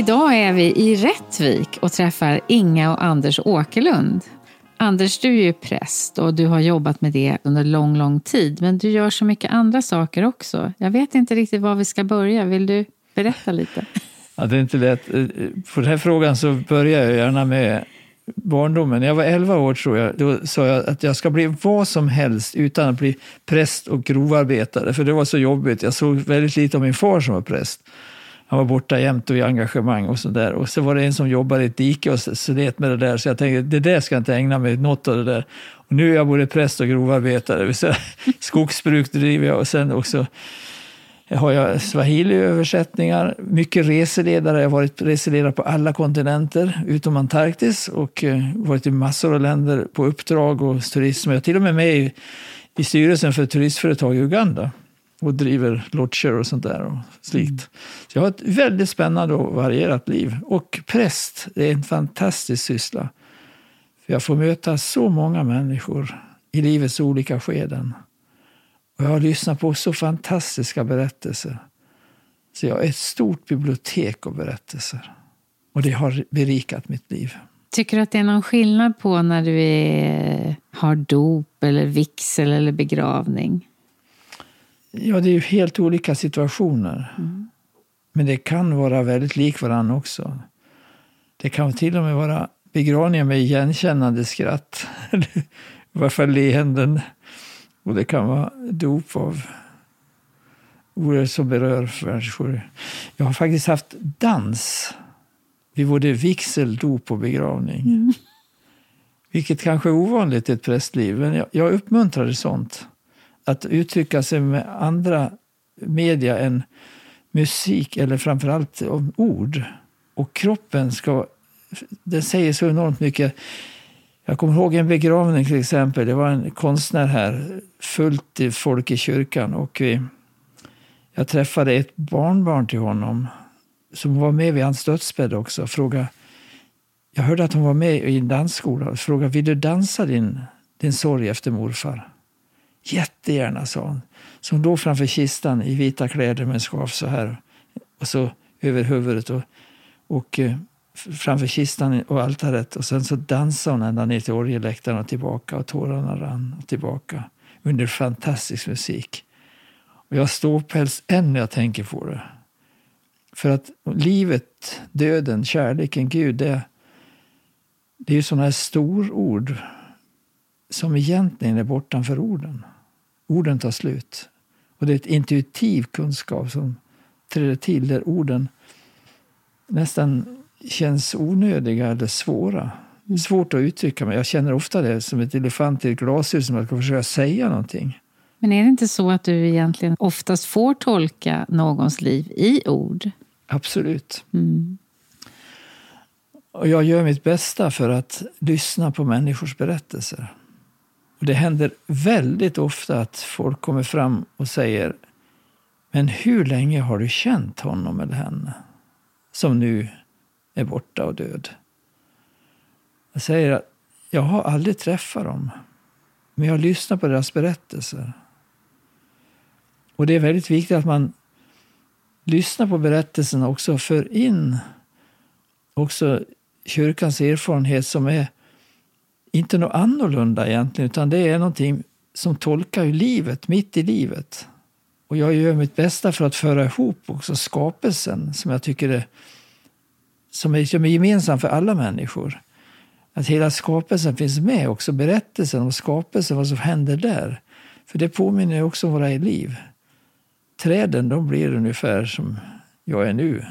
Idag är vi i Rättvik och träffar Inga och Anders Åkerlund. Anders, du är ju präst och du har jobbat med det under lång, lång tid. Men du gör så mycket andra saker också. Jag vet inte riktigt var vi ska börja. Vill du berätta lite? Ja, det är inte lätt. Eh, eh, på den här frågan så börjar jag gärna med barndomen. När jag var 11 år tror jag, då sa jag att jag ska bli vad som helst utan att bli präst och grovarbetare. För det var så jobbigt. Jag såg väldigt lite av min far som var präst. Han var borta jämt och i engagemang och sådär. Och så var det en som jobbade i ett dike och slet med det där. Så jag tänkte, det där ska jag inte ägna mig något av det där. Och nu är jag både präst och grovarbetare. Skogsbruk driver jag och sen också har jag swahili-översättningar. Mycket reseledare. Jag har varit reseledare på alla kontinenter utom Antarktis och eh, varit i massor av länder på uppdrag och turism. Jag är till och med med i, i styrelsen för ett turistföretag i Uganda och driver lodger och sånt där och slikt. Mm. Så jag har ett väldigt spännande och varierat liv. Och präst, det är en fantastisk syssla. För jag får möta så många människor i livets olika skeden. Och jag har lyssnat på så fantastiska berättelser. Så jag har ett stort bibliotek av berättelser. Och det har berikat mitt liv. Tycker du att det är någon skillnad på när du är, har dop eller vigsel eller begravning? Ja, det är ju helt olika situationer. Mm. Men det kan vara väldigt lik varandra också. Det kan till och med vara begravningar med igenkännande skratt. I varje fall leenden. Och det kan vara dop av ord som berör människor. Jag har faktiskt haft dans vid både vigsel, dop och begravning. Mm. Vilket kanske är ovanligt i ett prästliv, men jag, jag uppmuntrade sånt att uttrycka sig med andra media än musik eller framförallt om ord. Och kroppen ska, den säger så enormt mycket. Jag kommer ihåg en begravning till exempel. Det var en konstnär här, fullt i folk i kyrkan. Och vi, jag träffade ett barnbarn till honom som var med vid hans dödsbädd också. Fråga, jag hörde att hon var med i en dansskola. Frågade, vill du dansa din, din sorg efter morfar? Jättegärna, sa hon. Så hon låg framför kistan i vita kläder med en scarf så här. Och så över huvudet och, och eh, framför kistan och altaret. Och sen så dansade hon ända ner till orgelläktaren och tillbaka och tårarna rann och tillbaka under fantastisk musik. Och jag ståpäls än när jag tänker på det. För att livet, döden, kärleken, Gud, det, det är ju sådana här storord som egentligen är bortanför orden. Orden tar slut. Och det är ett intuitiv kunskap som träder till där orden nästan känns onödiga eller svåra. Är svårt att uttrycka mig. Jag känner ofta det som ett elefant i ett glashus som att ska försöka säga någonting. Men är det inte så att du egentligen oftast får tolka någons liv i ord? Absolut. Mm. Och jag gör mitt bästa för att lyssna på människors berättelser. Och det händer väldigt ofta att folk kommer fram och säger Men hur länge har du känt honom eller henne som nu är borta och död? Jag säger att jag har aldrig träffat dem, men jag lyssnar på deras berättelser. Och det är väldigt viktigt att man lyssnar på berättelserna också och för in också kyrkans erfarenhet som är inte något annorlunda egentligen, utan det är någonting som tolkar ju livet, mitt i livet. Och jag gör mitt bästa för att föra ihop också skapelsen, som jag tycker är, som är, som är gemensam för alla människor. Att hela skapelsen finns med, också berättelsen om skapelsen, vad som händer där. För det påminner också om våra liv. Träden, de blir ungefär som jag är nu.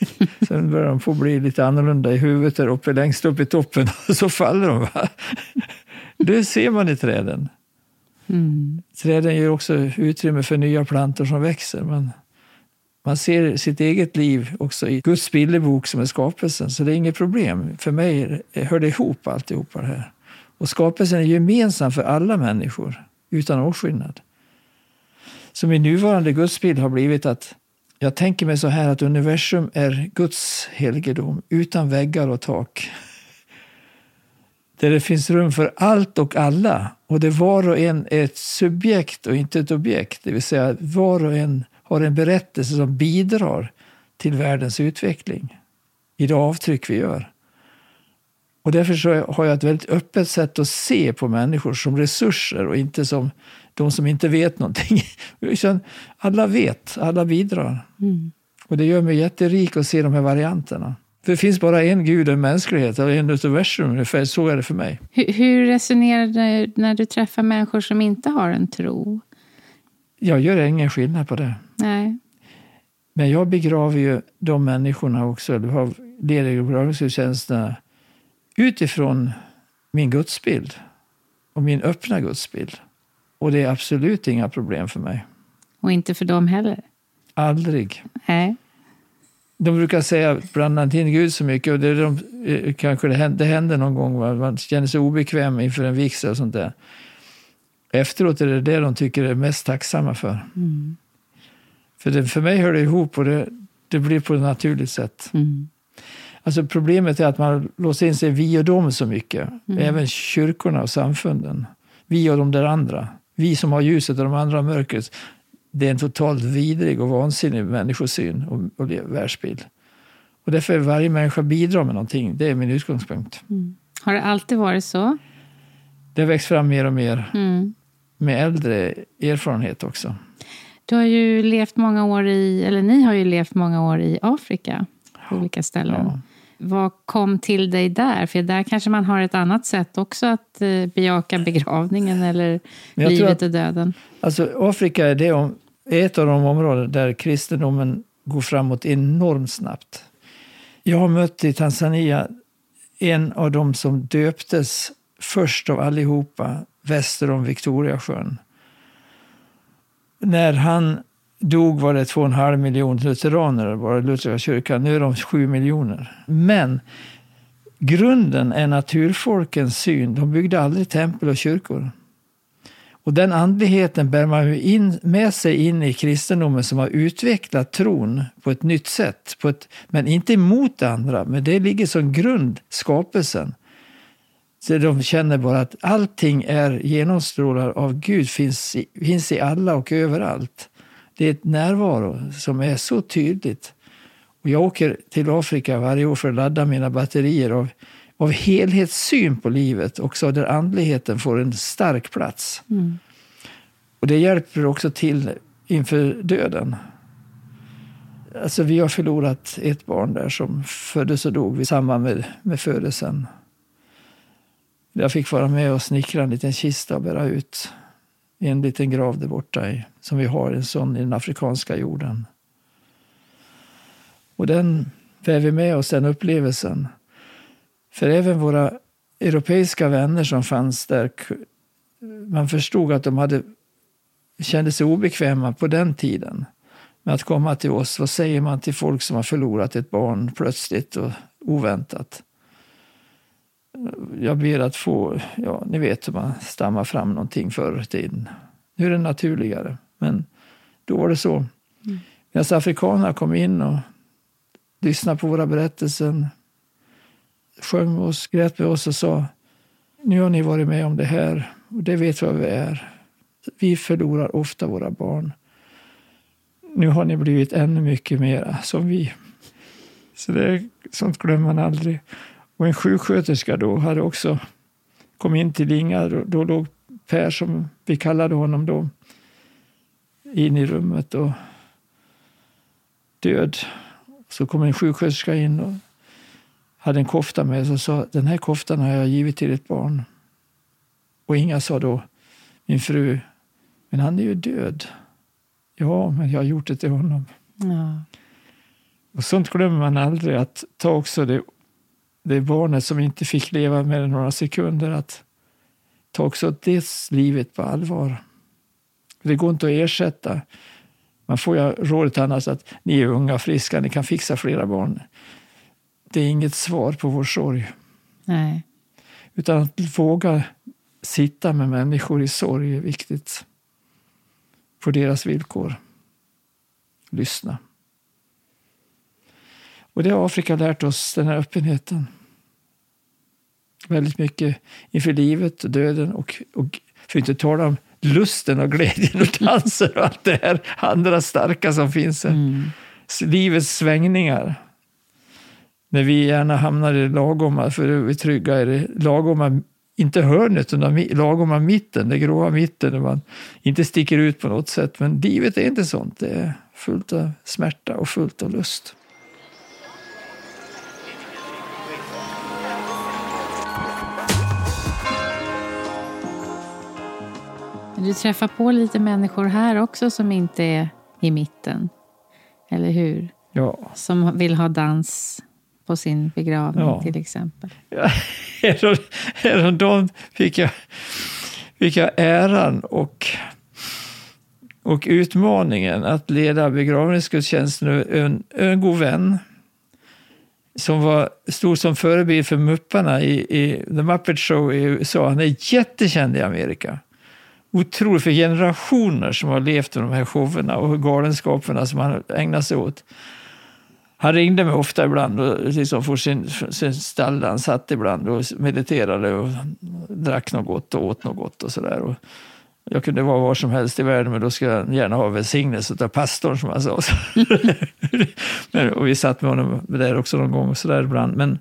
Sen börjar de få bli lite annorlunda i huvudet där uppe, längst upp i toppen, och så faller de. Va? Det ser man i träden. Mm. Träden ger också utrymme för nya plantor som växer. Men man ser sitt eget liv också i Guds bildebok som är skapelsen, så det är inget problem. För mig hör det ihop alltihopa det här. Och skapelsen är gemensam för alla människor, utan åtskillnad. Så min nuvarande gudsbild har blivit att jag tänker mig så här att universum är Guds helgedom utan väggar och tak. Där det finns rum för allt och alla och där var och en är ett subjekt och inte ett objekt. Det vill säga var och en har en berättelse som bidrar till världens utveckling i det avtryck vi gör. Och därför så har jag ett väldigt öppet sätt att se på människor som resurser och inte som de som inte vet någonting. alla vet, alla bidrar. Mm. Och det gör mig jätterik att se de här varianterna. För det finns bara en gud, en mänsklighet, och en universum ungefär. Så är det för mig. Hur, hur resonerar du när du träffar människor som inte har en tro? Jag gör ingen skillnad på det. Nej. Men jag begraver ju de människorna också, eller har leder begravningsgudstjänsterna utifrån min gudsbild och min öppna gudsbild. Och det är absolut inga problem för mig. Och inte för dem heller? Aldrig. Nej. De brukar säga blanda inte in Gud så mycket. Och det, de, eh, kanske det händer, det händer någon gång. Va? Man känner sig obekväm inför en vigsel och sånt där. Efteråt är det det de tycker är mest tacksamma för. Mm. För, det, för mig hör det ihop och det, det blir på ett naturligt sätt. Mm. Alltså problemet är att man låser in sig vi och dem så mycket. Mm. Även kyrkorna och samfunden. Vi och de där andra. Vi som har ljuset och de andra har mörkret. Det är en totalt vidrig och vansinnig människosyn och, och världsbild. Och därför är varje människa bidrar med någonting. Det är min utgångspunkt. Mm. Har det alltid varit så? Det har växt fram mer och mer. Mm. Med äldre erfarenhet också. Du har ju levt många år i, eller ni har ju levt många år i Afrika. På olika ställen. Ja. Vad kom till dig där? För där kanske man har ett annat sätt också att eh, bejaka begravningen eller livet att, och döden. Alltså Afrika är, det om, ett av de områden där kristendomen går framåt enormt snabbt. Jag har mött i Tanzania en av dem som döptes först av allihopa väster om Victoriasjön. När han dog var det 2,5 miljoner lutheraner, bara lutherska kyrkan. Nu är de 7 miljoner. Men grunden är naturfolkens syn. De byggde aldrig tempel och kyrkor. Och den andligheten bär man in, med sig in i kristendomen som har utvecklat tron på ett nytt sätt. På ett, men inte emot det andra, men det ligger som grund, skapelsen. Så de känner bara att allting är genomstrålar av Gud, finns i, finns i alla och överallt. Det är ett närvaro som är så tydligt. Och jag åker till Afrika varje år för att ladda mina batterier av, av helhetssyn på livet, också där andligheten får en stark plats. Mm. Och det hjälper också till inför döden. Alltså, vi har förlorat ett barn där som föddes och dog i samband med, med födelsen. Jag fick vara med och snickra en liten kista och bära ut i en liten grav där borta i, som vi har en sån i den afrikanska jorden. Och den bär vi med oss, den upplevelsen. För även våra europeiska vänner som fanns där, man förstod att de hade, kände sig obekväma på den tiden med att komma till oss. Vad säger man till folk som har förlorat ett barn plötsligt och oväntat? Jag ber att få, ja, ni vet hur man stammar fram någonting förr i tiden. Nu är det naturligare, men då var det så. Mm. Medan afrikanerna kom in och lyssnade på våra berättelser, sjöng med oss, grät med oss och sa nu har ni varit med om det här och det vet vad vi är. Vi förlorar ofta våra barn. Nu har ni blivit ännu mycket mera som vi. Så det, sånt glömmer man aldrig. Och en sjuksköterska då hade också kommit in till Inga. Då, då låg Per, som vi kallade honom då, in i rummet och död. Så kom en sjuksköterska in och hade en kofta med sig och sa den här koftan har jag givit till ett barn. Och Inga sa då, min fru, men han är ju död. Ja, men jag har gjort det till honom. Ja. Och sånt glömmer man aldrig, att ta också det, det barnet som inte fick leva mer än några sekunder, att ta också det livet på allvar. Det går inte att ersätta. Man får ju rådet annars att ni är unga och friska, ni kan fixa flera barn. Det är inget svar på vår sorg. Nej. Utan att våga sitta med människor i sorg är viktigt. På deras villkor. Lyssna. Och det har Afrika lärt oss, den här öppenheten. Väldigt mycket inför livet och döden och, och för att inte tala om lusten och glädjen och dansen och allt det här andra starka som finns här. Mm. Livets svängningar. När vi gärna hamnar i lagoma, för vi är trygga i det lagoma, inte hörnet, utan lagoma mitten, det gråa mitten, där man inte sticker ut på något sätt. Men livet är inte sånt. Det är fullt av smärta och fullt av lust. Du träffar på lite människor här också som inte är i mitten. Eller hur? Ja. Som vill ha dans på sin begravning ja. till exempel. Ja, häromdagen fick jag, fick jag äran och, och utmaningen att leda begravningsgudstjänsten. En, en god vän som var, stod som förebild för Mupparna i, i The Muppet Show i USA. Han är jättekänd i Amerika otroligt för generationer som har levt i de här showerna och galenskaperna som han ägnar sig åt. Han ringde mig ofta ibland och liksom för sin, sin där han satt ibland och mediterade och drack något gott och åt något gott och sådär. Jag kunde vara var som helst i världen men då skulle jag gärna ha välsignelse av pastorn som han sa. men, och vi satt med honom där också någon gång och sådär ibland. Men,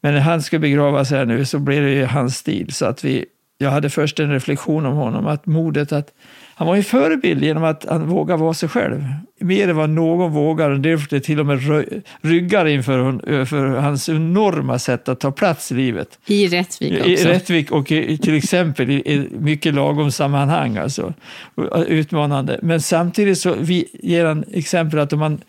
men när han skulle begravas här nu så blev det ju hans stil så att vi jag hade först en reflektion om honom, att modet att han var en förebild genom att han vågade vara sig själv. Mer än vad någon vågar. Och det till och med ryggar inför för hans enorma sätt att ta plats i livet. I Rättvik också. I Rättvik och i, till exempel i, mycket lagom sammanhang. Alltså. Utmanande. Men samtidigt så vi, ger han exempel att om man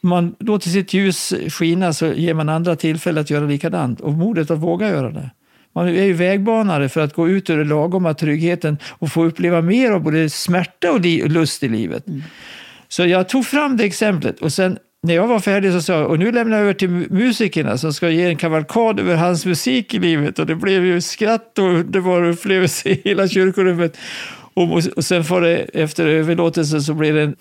man låter sitt ljus skina så ger man andra tillfälle att göra likadant. Och modet att våga göra det. Man är ju vägbanare för att gå ut ur den lagoma tryggheten och få uppleva mer av både smärta och lust i livet. Mm. Så jag tog fram det exemplet och sen när jag var färdig så sa jag, och nu lämnar jag över till musikerna som ska ge en kavalkad över hans musik i livet. Och det blev ju skratt och underbar upplevelse i hela kyrkorummet. Och, och sen får det, efter överlåtelsen så blir det en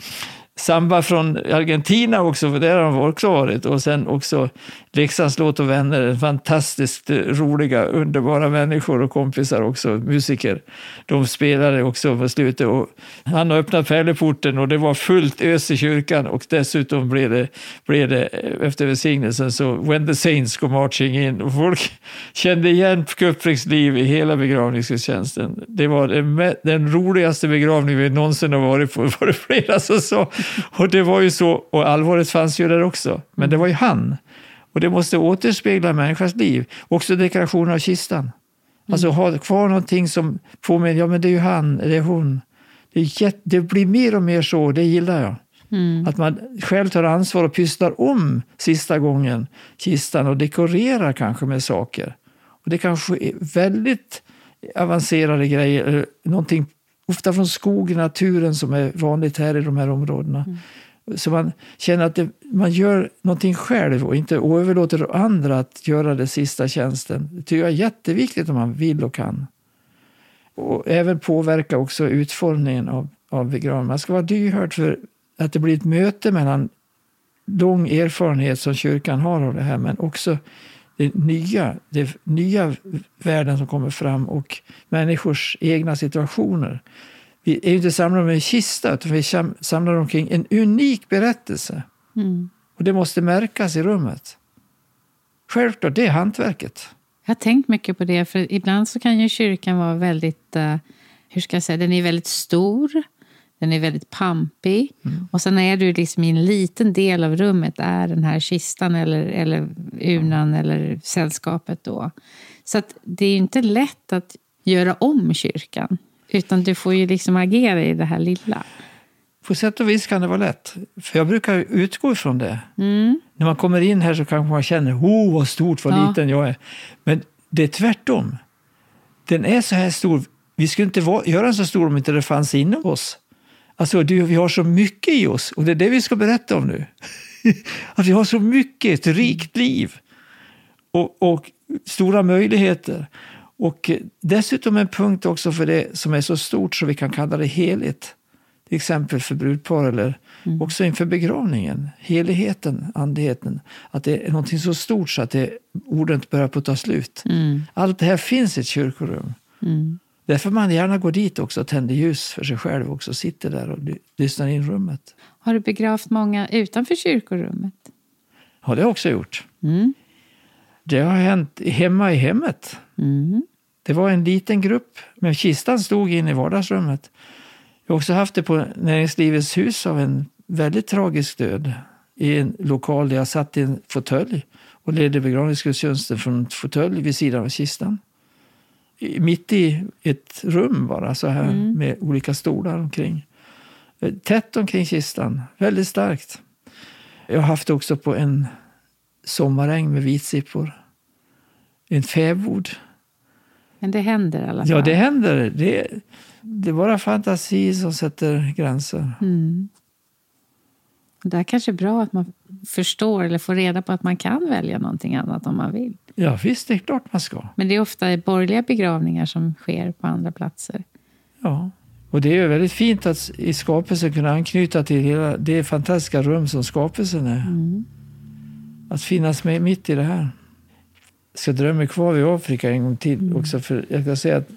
samba från Argentina också, för där har de också varit. Och sen också Leksands låt och vänner, fantastiskt roliga, underbara människor och kompisar också, musiker. De spelade också på slutet. Och han har öppnat pärleporten och det var fullt ös i kyrkan och dessutom blev det, blev det eh, efter välsignelsen så When the Saints go marching in och folk kände igen Kupprings liv i hela begravningsgudstjänsten. Det var den, den roligaste begravning vi någonsin har varit på, var det flera som sa. Och det var ju så, och allvaret fanns ju där också. Men det var ju han. Och det måste återspegla människans liv. Också dekorationen av kistan. Alltså ha kvar någonting som påminner, ja men det är ju han, det är hon. Det, är jätt, det blir mer och mer så, det gillar jag. Mm. Att man själv tar ansvar och pysslar om sista gången kistan och dekorerar kanske med saker. Och det kanske är väldigt avancerade grejer, någonting ofta från skogen, naturen som är vanligt här i de här områdena. Mm. Så man känner att det, man gör någonting själv och inte överlåter andra att göra den sista tjänsten. Det tycker jag är jätteviktigt om man vill och kan. Och även påverka också utformningen av, av begravningen. Man ska vara lyhörd för att det blir ett möte mellan lång erfarenhet som kyrkan har av det här men också det nya, det nya världen som kommer fram och människors egna situationer. Vi är inte samlade med en kista, utan vi är samlade omkring en unik berättelse. Mm. Och det måste märkas i rummet. Självklart, det är hantverket. Jag har tänkt mycket på det, för ibland så kan ju kyrkan vara väldigt, uh, hur ska jag säga, den är väldigt stor. Den är väldigt pampig. Mm. Och sen är du liksom i en liten del av rummet är den här kistan eller, eller urnan eller sällskapet då. Så det är inte lätt att göra om kyrkan. Utan du får ju liksom agera i det här lilla. på sätt och vis kan det vara lätt. För jag brukar utgå ifrån det. Mm. När man kommer in här så kanske man känner, oh vad stort, vad Ja. liten jag är. Men det är tvärtom. Den är så här stor. Vi skulle inte vara, göra den så stor om inte det fanns inom oss. Alltså, du, vi har så mycket i oss och det är det vi ska berätta om nu. Att vi har så mycket, ett rikt liv och, och stora möjligheter. Och dessutom en punkt också för det som är så stort så vi kan kalla det heligt. Till exempel för brudpar eller också inför begravningen. Heligheten, andligheten. Att det är någonting så stort så att det, orden inte börjar på att ta slut. Mm. Allt det här finns i ett kyrkorum. Mm. Därför man gärna går dit också och tänder ljus för sig själv också. Sitter där och ly- lyssnar in rummet. Har du begravt många utanför kyrkorummet? Har det också gjort. Mm. Det har hänt hemma i hemmet. Mm. Det var en liten grupp, men kistan stod inne i vardagsrummet. Jag har också haft det på Näringslivets hus av en väldigt tragisk död. I en lokal där jag satt i en fåtölj och ledde begravningsgudstjänsten från en fåtölj vid sidan av kistan. Mitt i ett rum bara, så här Mm. med olika stolar omkring. Eh, Tätt omkring kistan, väldigt starkt. Jag har haft det också på en sommaräng med vitsippor. En fäbod. Men det händer i alla fall. Ja, det händer. Det, det är bara fantasi som sätter gränser. Mm. Det är kanske är bra att man förstår eller får reda på att man kan välja någonting annat om man vill. Ja, visst, det är klart man ska. Men det är ofta borgerliga begravningar som sker på andra platser. Ja. Och det är ju väldigt fint att i skapelsen kunna anknyta till hela det fantastiska rum som skapelsen är. Mm. Att finnas med mitt i det här. Ska drömma mig kvar vid Afrika en gång till också. För jag kan säga att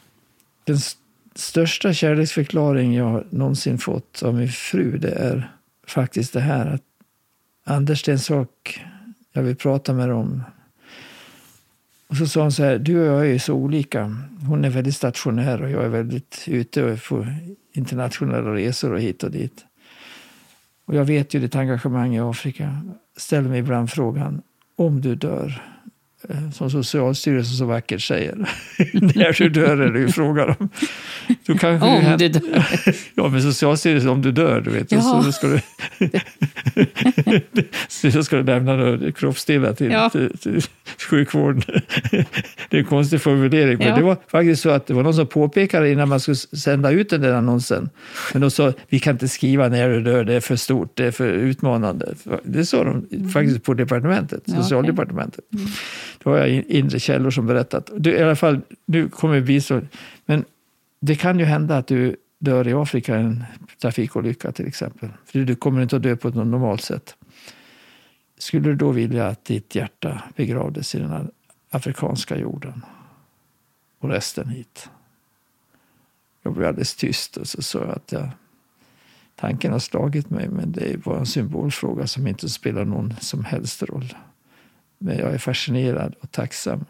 den största kärleksförklaring jag någonsin fått av min fru det är faktiskt det här att Anders, det är en sak jag vill prata med dig om. Och så sa hon så här, du och jag är så olika. Hon är väldigt stationär och jag är väldigt ute på internationella resor och hit och dit. Och jag vet ju ditt engagemang i Afrika. Ställer mig ibland frågan, om du dör, som Socialstyrelsen så vackert säger. När du dör är det ju frågan om. Då kanske Om du dör. Ja, men Socialstyrelsen, om du dör, du vet. Så ska du, så ska du lämna kroppsdelar till, Ja. till, till sjukvården. Det är en konstig formulering, men Ja. det var faktiskt så att det var någon som påpekade innan man skulle sända ut den där annonsen. Men de sa, vi kan inte skriva när du dör, det är för stort, det är för utmanande. Det sa de faktiskt på departementet, Ja, socialdepartementet. Då har jag inre källor som berättat. Du, I alla fall, nu kommer det bli så. Men det kan ju hända att du dör i Afrika i en trafikolycka till exempel. För du kommer inte att dö på ett normalt sätt. Skulle du då vilja att ditt hjärta begravdes i den här afrikanska jorden? Och resten hit? Jag blev alldeles tyst och så sa jag att jag, tanken har slagit mig men det är bara en symbolfråga som inte spelar någon som helst roll. Men jag är fascinerad och tacksam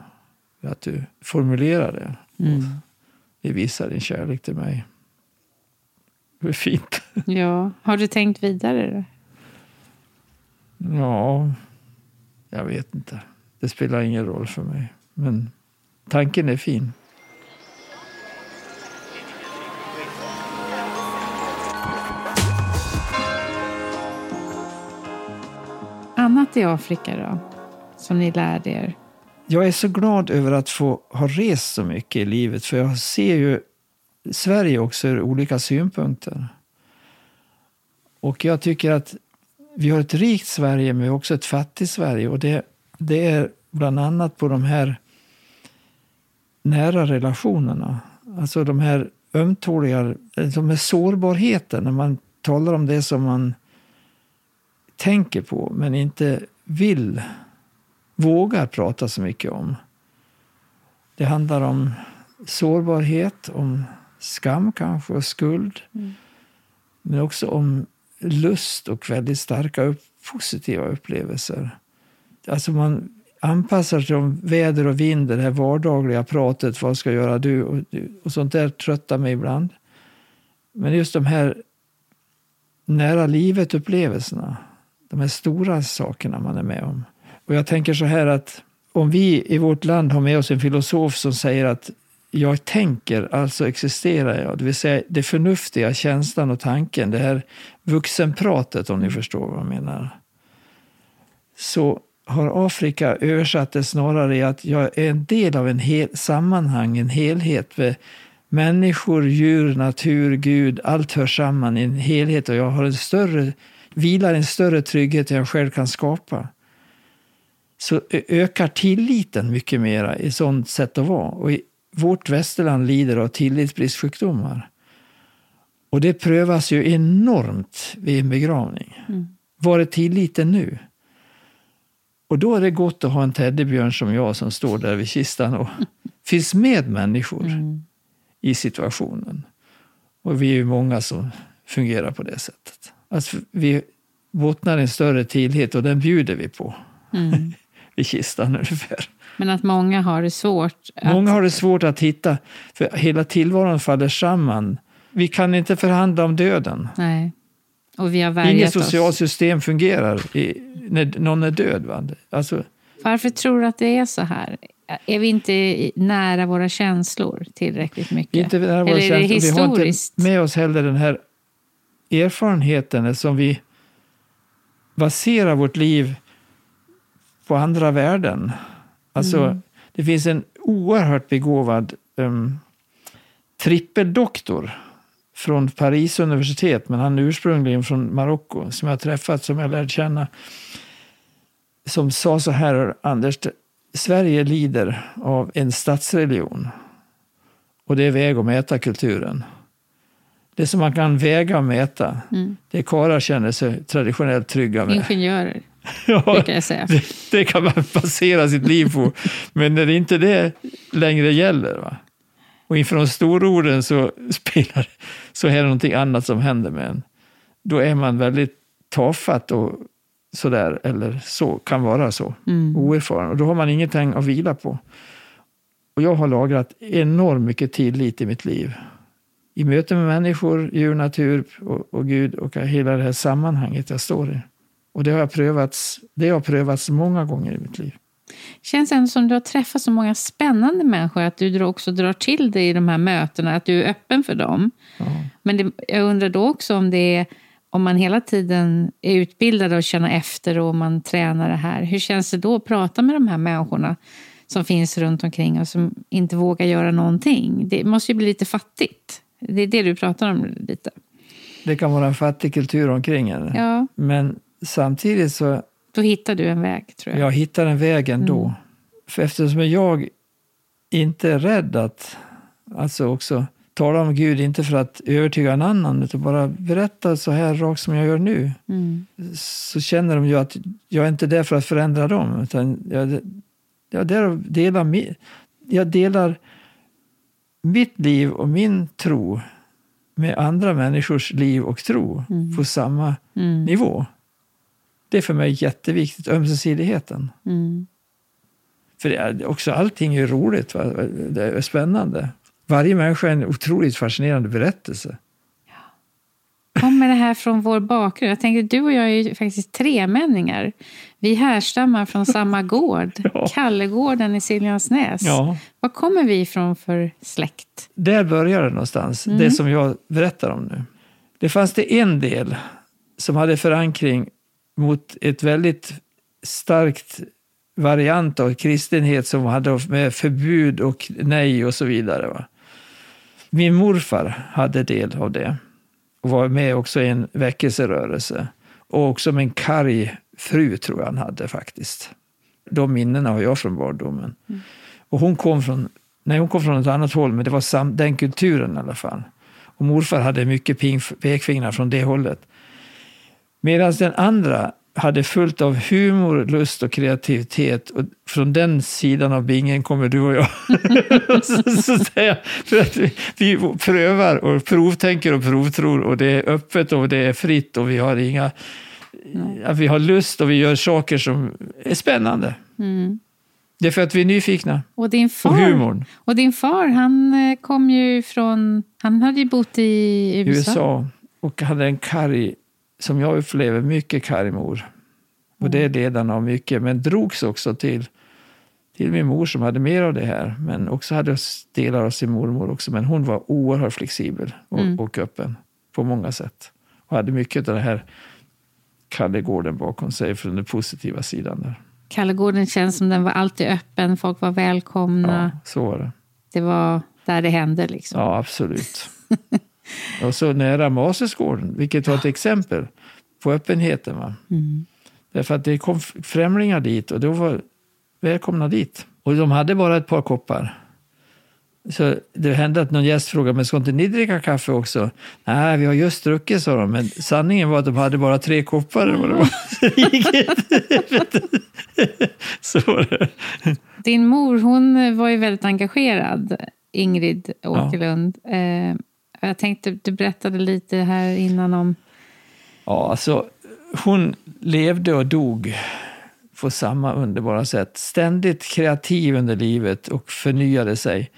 för att du formulerar det. Mm. Det visar din kärlek till mig. Det är fint. Ja. Har du tänkt vidare? Ja, jag vet inte. Det spelar ingen roll för mig. Men tanken är fin. Annat i Afrika då? Som ni lärde er? Jag är så glad över att få ha rest så mycket i livet. För jag ser ju Sverige också ur olika synpunkter. Och jag tycker att vi har ett rikt Sverige men också ett fattigt Sverige. Och det, det är bland annat på de här nära relationerna. Alltså de här ömtåliga, de här sårbarheten när man talar om det som man tänker på men inte vill, vågar prata så mycket om. Det handlar om sårbarhet, om skam kanske och skuld. Men också om lust och väldigt starka upp, positiva upplevelser. Alltså man anpassar sig om väder och vind, det här vardagliga pratet, vad ska göra du? Och, och sånt där tröttar mig ibland. Men just de här nära livet-upplevelserna, de här stora sakerna man är med om. Och jag tänker så här att om vi i vårt land har med oss en filosof som säger att jag tänker, alltså existerar jag. Det vill säga det förnuftiga, känslan och tanken. Det här vuxenpratet, om ni förstår vad jag menar. Så har Afrika översatt det snarare i att jag är en del av en hel, sammanhang, en helhet. Med människor, djur, natur, Gud, allt hör samman i en helhet och jag har en större, vilar en större trygghet än jag själv kan skapa. Så ökar tilliten mycket mera i sånt sätt att vara. Och vårt västerland lider av tillitsbristsjukdomar. Och det prövas ju enormt vid en begravning. Mm. Var är tilliten nu? Och då är det gott att ha en teddybjörn som jag som står där vid kistan och finns med människor mm. i situationen. Och vi är ju många som fungerar på det sättet. Alltså vi bottnar en större tillit och den bjuder vi på mm. Vid kistan ungefär. Men att många har det svårt? Att... Många har det svårt att hitta, för hela tillvaron faller samman. Vi kan inte förhandla om döden. Nej. Och vi har Inget socialt system fungerar i, när någon är död. Va? Alltså, Varför tror du att det är så här? Är vi inte nära våra känslor tillräckligt mycket? Inte nära våra Eller är det historiskt? Vi har inte med oss heller den här erfarenheten som vi baserar vårt liv på andra värden. Alltså, mm. Det finns en oerhört begåvad um, trippeldoktor från Paris universitet, men han är ursprungligen från Marocko, som jag träffat, som jag lärde känna. Som sa så här, Anders, Sverige lider av en statsreligion. Och det är väg att mäta kulturen. Det som man kan väga och mäta, mm. det karlar känner sig traditionellt trygga med. Ingenjörer, ja, brukar jag säga. Det, det, kan man basera sitt liv på. Men när det inte det längre gäller, va? och inför de stororden så spelar så är det någonting annat som händer med en. Då är man väldigt tafatt och sådär, eller så, kan vara så, mm. oerfaren. Och då har man ingenting att vila på. Och jag har lagrat enormt mycket tillit i mitt liv. I möte med människor, djur, natur och, och Gud och hela det här sammanhanget jag står i. Och det har, prövats, det har prövats många gånger i mitt liv känns ändå som du har träffat så många spännande människor, att du också drar till dig i de här mötena, att du är öppen för dem. Ja. Men det, jag undrar då också om det är om man hela tiden är utbildad och känna efter och man tränar det här. Hur känns det då att prata med de här människorna som finns runt omkring och som inte vågar göra någonting? Det måste ju bli lite fattigt. Det är det du pratar om lite. Det kan vara en fattig kultur omkring en. Ja. Men samtidigt så då hittar du en väg, tror jag. Jag hittar en väg ändå. Mm. För eftersom jag inte är rädd att alltså också tala om Gud, inte för att övertyga en annan, utan bara berätta så här rakt som jag gör nu. Mm. Så känner de ju att jag är inte där för att förändra dem, utan jag, jag, delar, jag delar mitt liv och min tro med andra människors liv och tro mm. på samma mm. nivå. Det är för mig jätteviktigt, ömsesidigheten. Mm. För det är också, allting är roligt, va? det är spännande. Varje människa är en otroligt fascinerande berättelse. Kommer det här från vår bakgrund? Jag tänker, du och jag är ju faktiskt tremänningar. Vi härstammar från samma gård, ja. Kallegården i Siljansnäs. Ja. Var kommer vi ifrån för släkt? Där börjar det någonstans, mm. det som jag berättar om nu. Det fanns det en del som hade förankring mot ett väldigt starkt variant av kristenhet som hade med förbud och nej och så vidare. Va? Min morfar hade del av det och var med också i en väckelserörelse. Och också med en karg fru, tror jag han hade faktiskt. De minnena har jag från barndomen. Mm. Och hon kom från, nej, hon kom från ett annat håll, men det var sam, den kulturen i alla fall. Och morfar hade mycket pekfingrar från det hållet. Medan den andra hade fullt av humor, lust och kreativitet. Och från den sidan av bingen kommer du och jag. så, så säga, för att vi, vi, prövar och provtänker och provtror och det är öppet och det är fritt och vi har inga... Ja, vi har lust och vi gör saker som är spännande. Mm. Det är för att vi är nyfikna. Och din far, och humorn. Och din far, han eh, kom ju från... Han hade ju bott i USA. USA och hade en karg som jag upplever, mycket kargmor. Och det är ledarna av mycket, men drogs också till, till min mor som hade mer av det här. Men också hade delar av sin mormor också. Men hon var oerhört flexibel och, mm. och öppen på många sätt. Och hade mycket av det här Kallegården bakom sig från den positiva sidan. Där. Kallegården känns som den var alltid öppen, folk var välkomna. Ja, så var det. Det var där det hände liksom. Ja, absolut. och så nära Masesgården, vilket var ett exempel på öppenheten. Va? Mm. Därför att det kom främlingar dit och då var välkomna dit. Och de hade bara ett par koppar. Så det hände att någon gäst frågade, men ska inte ni dricka kaffe också? Nej, vi har just druckit, sa de. Men sanningen var att de hade bara tre koppar. Det var. Så var det. Din mor, hon var ju väldigt engagerad, Ingrid Åkerlund. Ja. Jag tänkte, du berättade lite här innan om... Ja, alltså hon levde och dog på samma underbara sätt. Ständigt kreativ under livet och förnyade sig.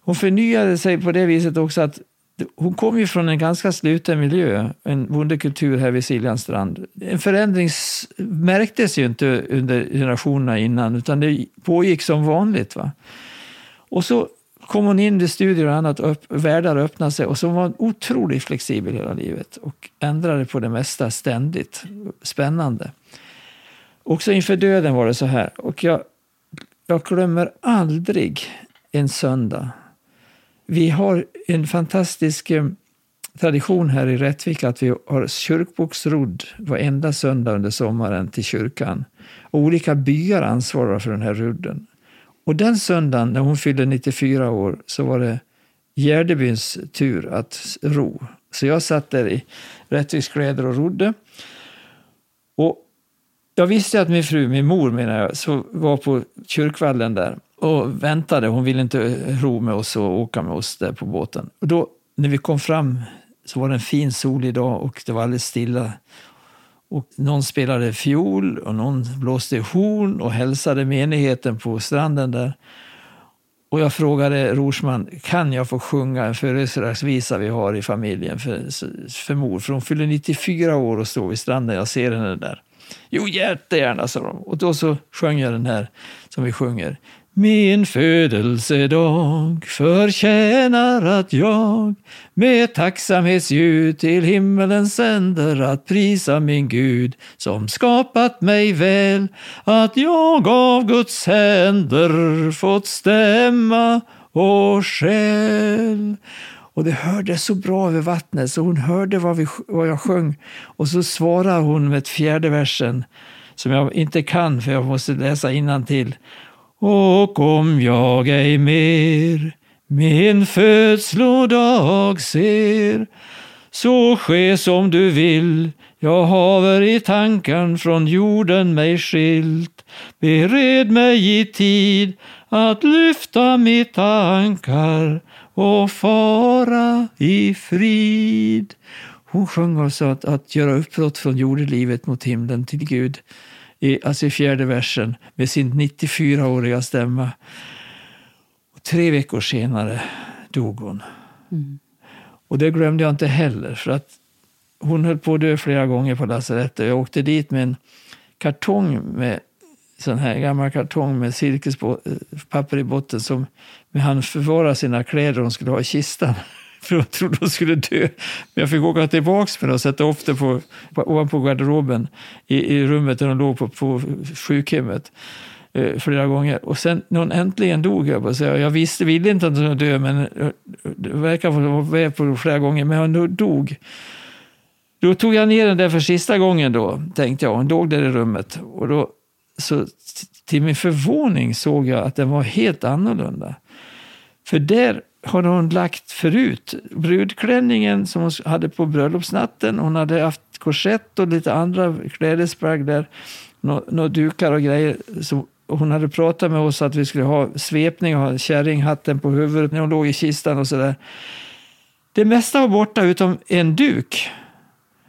Hon förnyade sig på det viset också att hon kom ju från en ganska sluten miljö, en bondekultur här vid Siljanstrand. En förändring märktes ju inte under generationerna innan, utan det pågick som vanligt. Va? Och så kom hon in i studier och annat och världar öppnade sig och så var hon otroligt flexibel hela livet och ändrade på det mesta ständigt. Spännande. Också inför döden var det så här. Och jag, jag glömmer aldrig en söndag. Vi har en fantastisk eh, tradition här i Rättvik att vi har kyrkboksrodd varenda söndag under sommaren till kyrkan. Och olika byar ansvarar för den här rudden. Och den söndagen när hon fyllde 94 år så var det Gärdebyns tur att ro. Så jag satt där i rättviskläder och rodde. Och jag visste att min fru, min mor menar jag, så var på kyrkvallen där och väntade. Hon ville inte eh, ro med oss och åka med oss där på båten. Och då när vi kom fram så var det en fin solig dag och det var alldeles stilla. Och någon spelade fiol och någon blåste horn och hälsade menigheten på stranden där. Och jag frågade Rorsman, kan jag få sjunga en födelsedagsvisa vi har i familjen för, för mor? För hon fyller 94 år och står vid stranden, jag ser henne där. Jo, jättegärna, sa de. Och då så sjöng jag den här som vi sjunger. Min födelsedag förtjänar att jag med tacksamhetsljud till himmelen sänder att prisa min Gud som skapat mig väl, att jag av Guds händer fått stämma och själ. Och det hördes så bra över vattnet så hon hörde vad, vi, vad jag sjöng och så svarar hon med fjärde versen som jag inte kan för jag måste läsa till. Och om jag ej mer min födslodag ser så ske som du vill, jag haver i tanken från jorden mig skilt. Bered mig i tid att lyfta mitt ankar och fara i frid. Hon sjöng alltså att, att göra uppbrott från jordelivet mot himlen till Gud i, alltså i fjärde versen med sin 94-åriga stämma. Och tre veckor senare dog hon. Mm. Och det glömde jag inte heller, för att hon höll på att dö flera gånger på lasarettet. Jag åkte dit med en kartong med sån här gammal kartong med silkespapper i botten som han förvarade sina kläder hon skulle ha i kistan. För jag trodde hon skulle dö. Men jag fick åka tillbaka med det och sätta upp det på, på, ovanpå garderoben i, i rummet där hon låg på, på sjukhemmet eh, flera gånger. Och sen när hon äntligen dog, jag, bara säga, jag visste, ville inte att hon skulle dö, men eh, det verkar vara med på flera gånger, men hon dog. Då tog jag ner den där för sista gången då, tänkte jag. Hon låg där i rummet. Och då, så till min förvåning såg jag att den var helt annorlunda. För där har hon lagt förut. Brudklänningen som hon hade på bröllopsnatten. Hon hade haft korsett och lite andra klädesplagg där. Några dukar och grejer. Så hon hade pratat med oss att vi skulle ha svepning och ha kärringhatten på huvudet när hon låg i kistan och sådär. Det mesta var borta utom en duk.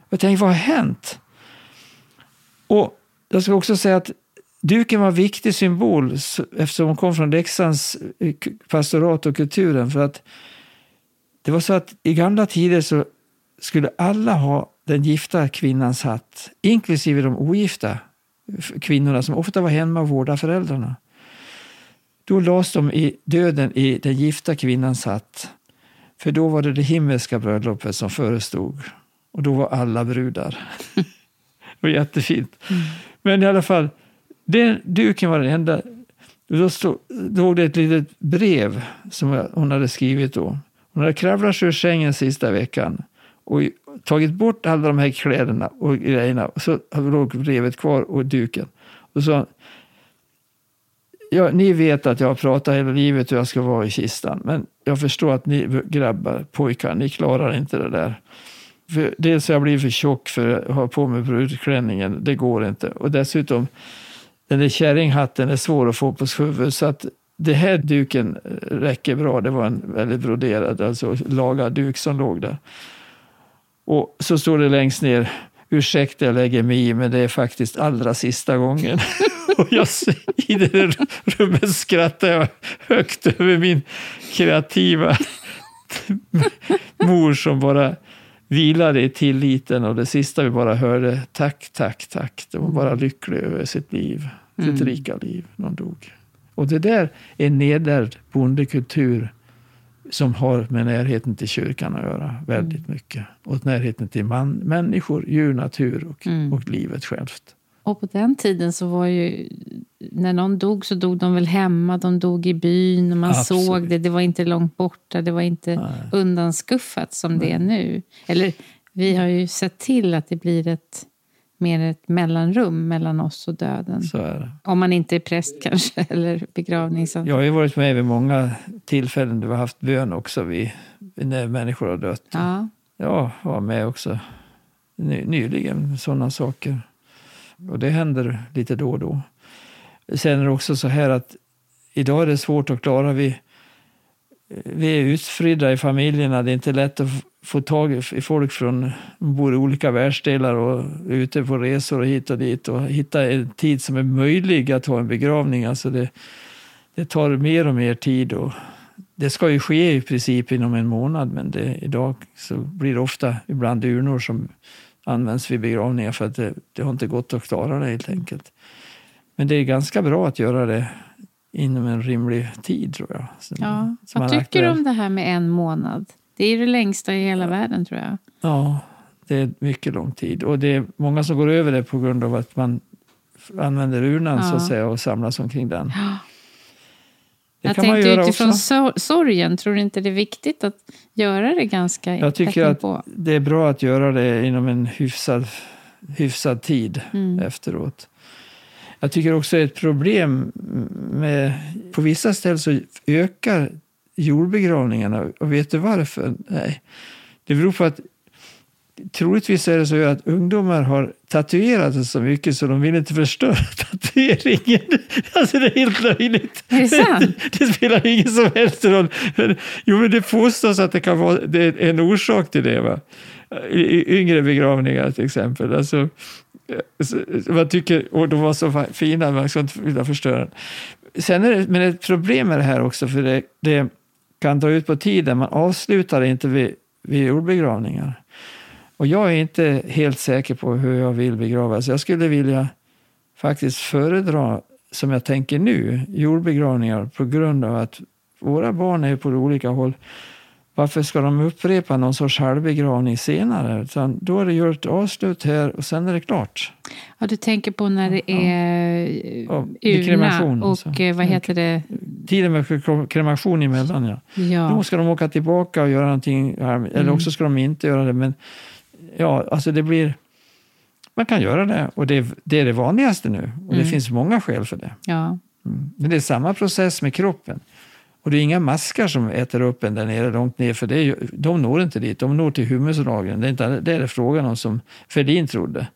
Jag tänkte, vad har hänt? Och jag ska också säga att Duken var en viktig symbol eftersom hon kom från Leksands eh, pastorat och kulturen. För att det var så att i gamla tider så skulle alla ha den gifta kvinnans hatt, inklusive de ogifta kvinnorna som ofta var hemma och vårdade föräldrarna. Då lades de i döden i den gifta kvinnans hatt. För då var det det himmelska bröllopet som förestod. Och då var alla brudar. det var jättefint. Mm. Men i alla fall, den duken var den enda. Då stod, låg det ett litet brev som hon hade skrivit då. Hon hade kravlat sig ur sängen sista veckan och tagit bort alla de här kläderna och grejerna. Och så låg brevet kvar och duken. Och så ja, ni vet att jag har pratat hela livet hur jag ska vara i kistan. Men jag förstår att ni grabbar, pojkar, ni klarar inte det där. För dels har jag blivit för tjock för att ha på mig brudklänningen. Det går inte. Och dessutom, den där kärringhatten är svår att få på huvudet. Så att det här duken eh, räcker bra. Det var en väldigt broderad, alltså lagad duk som låg där. Och så står det längst ner, ursäkta jag lägger mig i, men det är faktiskt allra sista gången. och jag, I det där rummet skrattar jag högt över min kreativa mor som bara vilade i tilliten och det sista vi bara hörde, tack, tack, tack. De var bara lycklig över sitt liv, sitt mm. rika liv när de dog. Och det där är nedärvd bondekultur som har med närheten till kyrkan att göra väldigt mm. mycket. Och närheten till man, människor, djur, natur och, mm. och livet självt. Och på den tiden så var ju, när någon dog så dog de väl hemma, de dog i byn och man Absolut. såg det. Det var inte långt borta, det var inte Nej. undanskuffat som Nej. det är nu. Eller vi har ju sett till att det blir ett mer ett mellanrum mellan oss och döden. Om man inte är präst kanske, eller begravningsan. Jag har ju varit med vid många tillfällen där vi har haft bön också vid, när människor har dött. Ja. Jag var med också ny, nyligen, sådana saker. Och det händer lite då och då. Sen är det också så här att idag är det svårt att klara. Vi, vi är utspridda i familjerna. Det är inte lätt att få tag i folk från bor i olika världsdelar och är ute på resor och hit och dit och hitta en tid som är möjlig att ha en begravning. Alltså det, det tar mer och mer tid. Och det ska ju ske i princip inom en månad men det, idag så blir det ofta ibland urnor som används vid begravningar för att det, det har inte gått att klara det helt enkelt. Men det är ganska bra att göra det inom en rimlig tid tror jag. Som, ja. Vad tycker du om det här med en månad? Det är det längsta i hela ja. världen tror jag. Ja, det är mycket lång tid. Och det är många som går över det på grund av att man använder urnan ja. så att säga och samlas omkring den. Ja. Det jag tänkte utifrån också. sorgen, tror du inte det är viktigt att göra det ganska Jag tycker att på? det är bra att göra det inom en hyfsad, hyfsad tid mm. efteråt. Jag tycker också ett problem med, på vissa ställen så ökar jordbegravningarna. Och vet du varför? Nej. Det beror på att troligtvis är det så att ungdomar har tatuerat sig så mycket så de vill inte förstöra tatueringen. Alltså det är helt löjligt. Är det sant? Det, spelar ingen som helst roll. Jo, men det påstås att det kan vara det är en orsak till det. Va? I yngre begravningar till exempel. Alltså, Eh, man tycker, och de var så fina, man ska inte vilja förstöra den. Sen är det, men ett problem med det här också, för det, det kan dra ut på tiden. Man avslutar inte vid, vid jordbegravningar. Och jag är inte helt säker på hur jag vill begravas. Jag skulle vilja faktiskt föredra, som jag tänker nu, jordbegravningar på grund av att våra barn är på olika håll. Varför ska de upprepa någon sorts halvbegravning senare? Utan då är det gjort avslut här och sen är det klart. Ja, du tänker på när det är ja. urna och alltså. Eh, vad heter det? Tiden med kremation emellan, ja. ja. Då ska de åka tillbaka och göra någonting, eller mm. också ska de inte göra det. Men ja, alltså det blir... Man kan göra det och det, det är det vanligaste nu. Och mm. det finns många skäl för det. Ja. Mm. Men det är samma process med kroppen. Och det är inga maskar som äter upp en där nere långt ner, för det är ju, de når inte dit. De når till humuslagren. Det är inte det är det frågan om som Ferdin trodde.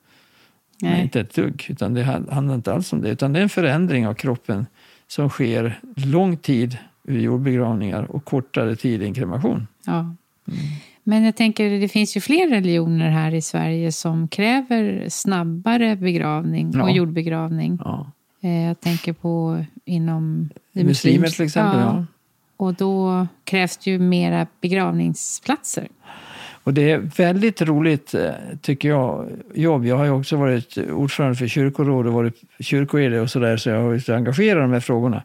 Nej. Nej. inte ett dugg, utan det handlar inte alls om det. Utan det är en förändring av kroppen som sker lång tid vid jordbegravningar och kortare tid i en kremation. Ja. Mm. Men jag tänker, det finns ju fler religioner här i Sverige som kräver snabbare begravning ja. och jordbegravning. Ja. Eh, jag tänker på inom muslimer till exempel. Ja. Och då krävs det ju mera begravningsplatser. Och det är väldigt roligt, eh, tycker jag, jobb. Jag har ju också varit ordförande för kyrkoråd och varit kyrkoherde och sådär, så jag har varit engagerad i de här frågorna.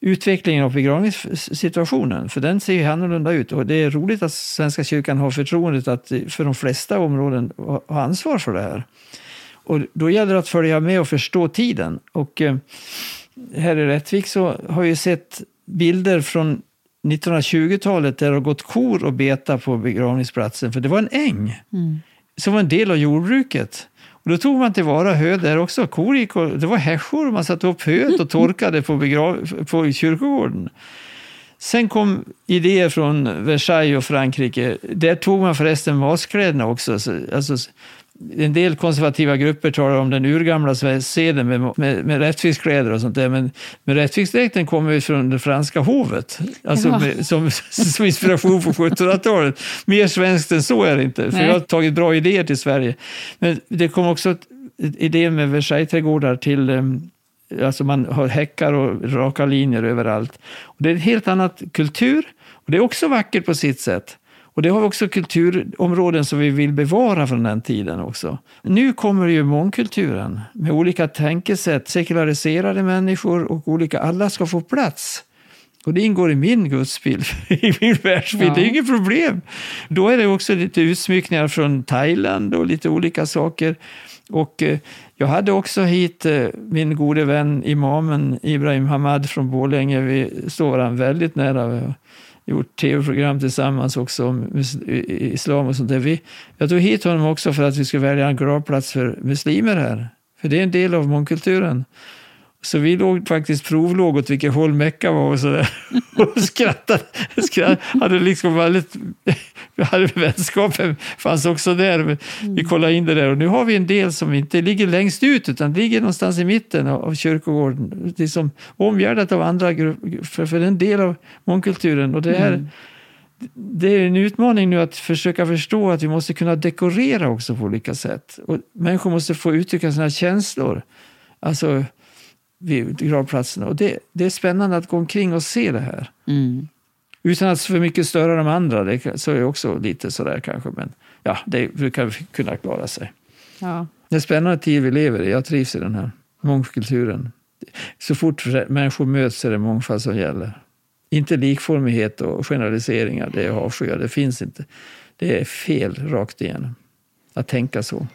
utvecklingen av begravningssituationen. För den ser ju annorlunda ut. Och det är roligt att Svenska kyrkan har förtroendet att för de flesta områden ha ansvar för det här. Och då gäller det att följa med och förstå tiden. Och eh, här i Rättvik så har vi sett bilder från 1920-talet där det har gått kor och beta på begravningsplatsen. För det var en äng mm. som var en del av jordbruket. Och då tog man tillvara hö där också. Kor gick och, det var hässjor, man satte upp höet och torkade på, begrav, på kyrkogården. Sen kom idéer från Versailles och Frankrike. Där tog man förresten maskläderna också. Alltså, en del konservativa grupper talar om den urgamla seden med, med, med rättviskläder och sånt där, men, men rättviksdräkten kommer ju från det franska hovet, alltså ja. med, som, som inspiration på 1700-talet. Mer svenskt än så är det inte, för Nej. jag har tagit bra idéer till Sverige. Men det kom också idéer med Versailles-trädgårdar till um, Alltså man har häckar och raka linjer överallt. Och det är en helt annan kultur. Och det är också vackert på sitt sätt. Och det har vi också kulturområden som vi vill bevara från den tiden också. Nu kommer ju mångkulturen med olika tänkesätt, sekulariserade människor och olika, alla ska få plats. Och det ingår i min gudsbild, i min världsbild. Ja. Det är inget problem. Då är det också lite utsmyckningar från Thailand och lite olika saker. Och eh, jag hade också hit eh, min gode vän imamen Ibrahim Hamad från Borlänge. Vi står varandra väldigt nära gjort tv-program tillsammans också om islam och sånt där. Vi, jag tog hit honom också för att vi skulle välja en gravplats för muslimer här. För det är en del av mångkulturen. Så vi låg faktiskt provlåg åt vilket håll Mecka var och sådär. Och skrattade. skrattade. Hade liksom väldigt, hade vänskapen fanns också där. Mm. Vi kollade in det där och nu har vi en del som inte ligger längst ut utan ligger någonstans i mitten av kyrkogården. Liksom omgärdat av andra grupper, för, för en del av mångkulturen. Och det är, mm. det är en utmaning nu att försöka förstå att vi måste kunna dekorera också på olika sätt. Och människor måste få uttrycka sina känslor. Alltså vid gravplatserna. Och det, det är spännande att gå omkring och se det här. Mm. Utan att för mycket störa de andra. Det, så är det också lite sådär kanske. Men ja, det brukar kunna klara sig. Ja. Det är spännande tid vi lever i. Jag trivs i den här mångkulturen. Så fort människor möts är det mångfald som gäller. Inte likformighet och generaliseringar, det avskyr. Det finns inte. Det är fel rakt igenom att tänka så.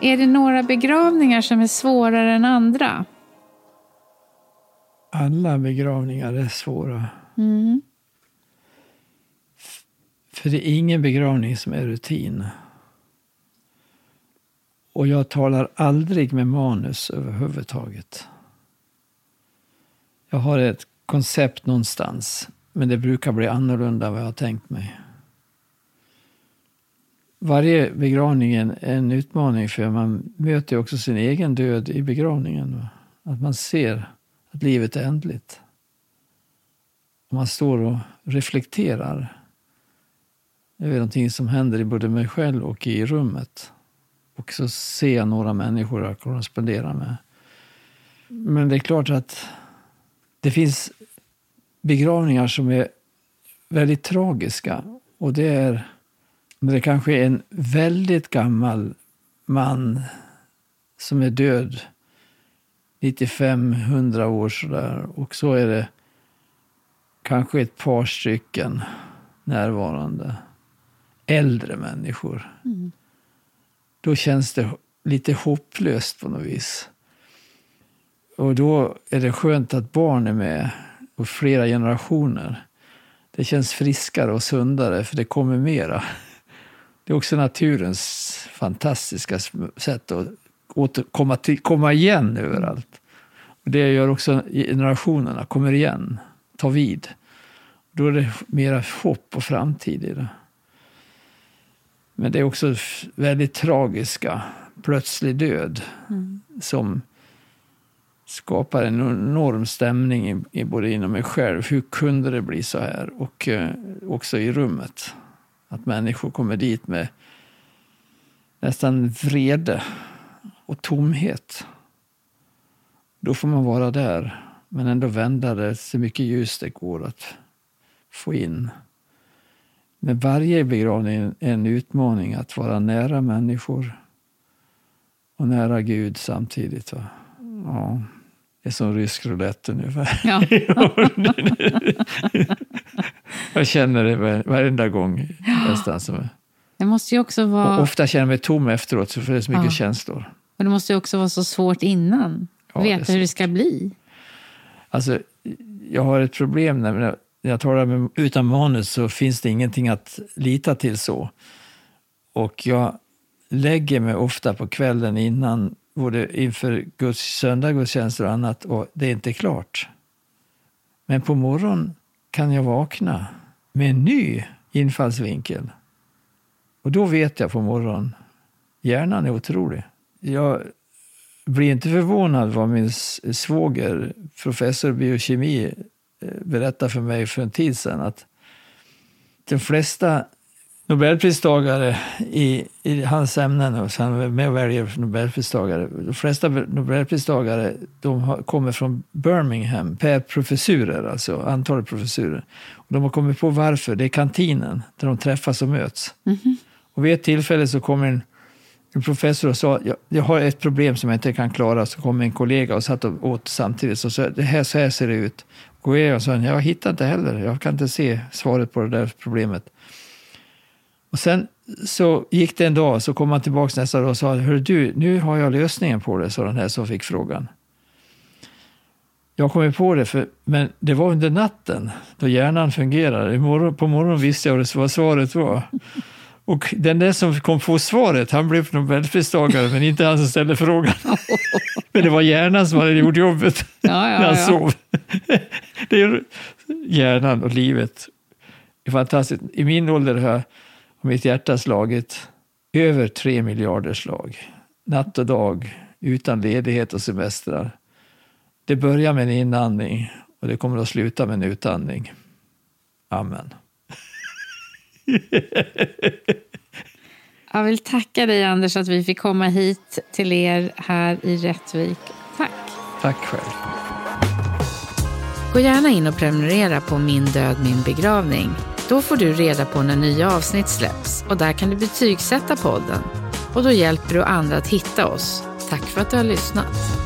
Är det några begravningar som är svårare än andra? Alla begravningar är svåra. Mm. För det är ingen begravning som är rutin. Och jag talar aldrig med manus överhuvudtaget. Jag har ett koncept någonstans, men det brukar bli annorlunda än vad jag har tänkt mig varje begravning är en utmaning för man möter också sin egen död i begravningen. Att man ser att livet är ändligt. Man står och reflekterar. över någonting som händer i både mig själv och i rummet. Och så ser jag några människor jag korresponderar med. Men det är klart att det finns begravningar som är väldigt tragiska. Och det är det kanske är en väldigt gammal man som är död 95-100 år sådär. Och så är det kanske ett par stycken närvarande. Äldre människor. Mm. Då känns det lite hopplöst på något vis. Och då är det skönt att barn är med och flera generationer. Det känns friskare och sundare för det kommer mera. Det är också naturens fantastiska sätt att återkomma till, komma igen överallt. Och det gör också generationerna, kommer igen, tar vid. Då är det mera hopp och framtid i det. Men det är också väldigt tragiska, plötslig död mm. som skapar en enorm stämning i, både inom mig själv. Hur kunde det bli så här? Och eh, också i rummet. Att människor kommer dit med nästan vrede och tomhet. Då får man vara där, men ändå vända det så mycket ljus det går att få in. Men varje begravning är en utmaning att vara nära människor och nära Gud samtidigt. Va? Ja, det är som rysk roulette ungefär. Ja. jag känner det varenda gång nästan. Som, Det måste ju också vara... ofta känner jag mig tom efteråt för det är så mycket Ja. känslor. Och det måste ju också vara så svårt innan. Ja, det Veta hur det ska bli. Alltså, jag har ett problem när när jag talar med, utan manus så finns det ingenting att lita till så. Och jag lägger mig ofta på kvällen innan, både inför Guds söndagsgudstjänster och annat, och det är inte klart. Men på morgonen kan jag vakna med en ny infallsvinkel. Och då vet jag på morgonen, hjärnan är otrolig. Jag blir inte förvånad vad min svåger, professor i biokemi, eh, berättade för mig för en tid sedan. Att de flesta Nobelpristagare i, i hans ämnen, och han är med och väljer Nobelpristagare, de flesta Nobelpristagare de har, kommer från Birmingham per professurer, alltså antalet professurer. Och de har kommit på varför, det är kantinen där de träffas och möts. Och vid ett tillfälle så kommer en en professor och sa jag, jag har ett problem som jag inte kan klara. Så kom en kollega och satt och åt samtidigt. Så sa det här, så här ser det ut. Går jag och sa jag hittar inte heller. Jag kan inte se svaret på det där problemet. Och sen så gick det en dag så kom han tillbaka nästa dag och sa Hör du, nu har jag lösningen på det, sa den här som fick frågan. Jag kom på det, för, men det var under natten då hjärnan fungerade. På morgonen visste jag vad svaret var. Och den där som kom på svaret, han blev Nobelpristagare, men inte han som ställde frågan. men det var hjärnan som hade gjort jobbet Ja, när ja, han ja. sov. det är hjärnan och livet. Det är fantastiskt. I min ålder har jag- har mitt hjärta slagit över tre miljarder slag. Natt och dag, utan ledighet och semestrar. Det börjar med en inandning och det kommer att sluta med en utandning. Amen. Jag vill tacka dig Anders att vi fick komma hit till er här i Rättvik. Tack! Tack själv. Gå gärna in och prenumerera på Min död, min begravning. Då får du reda på när nya avsnitt släpps och där kan du betygsätta podden. Och då hjälper du andra att hitta oss. Tack för att du har lyssnat.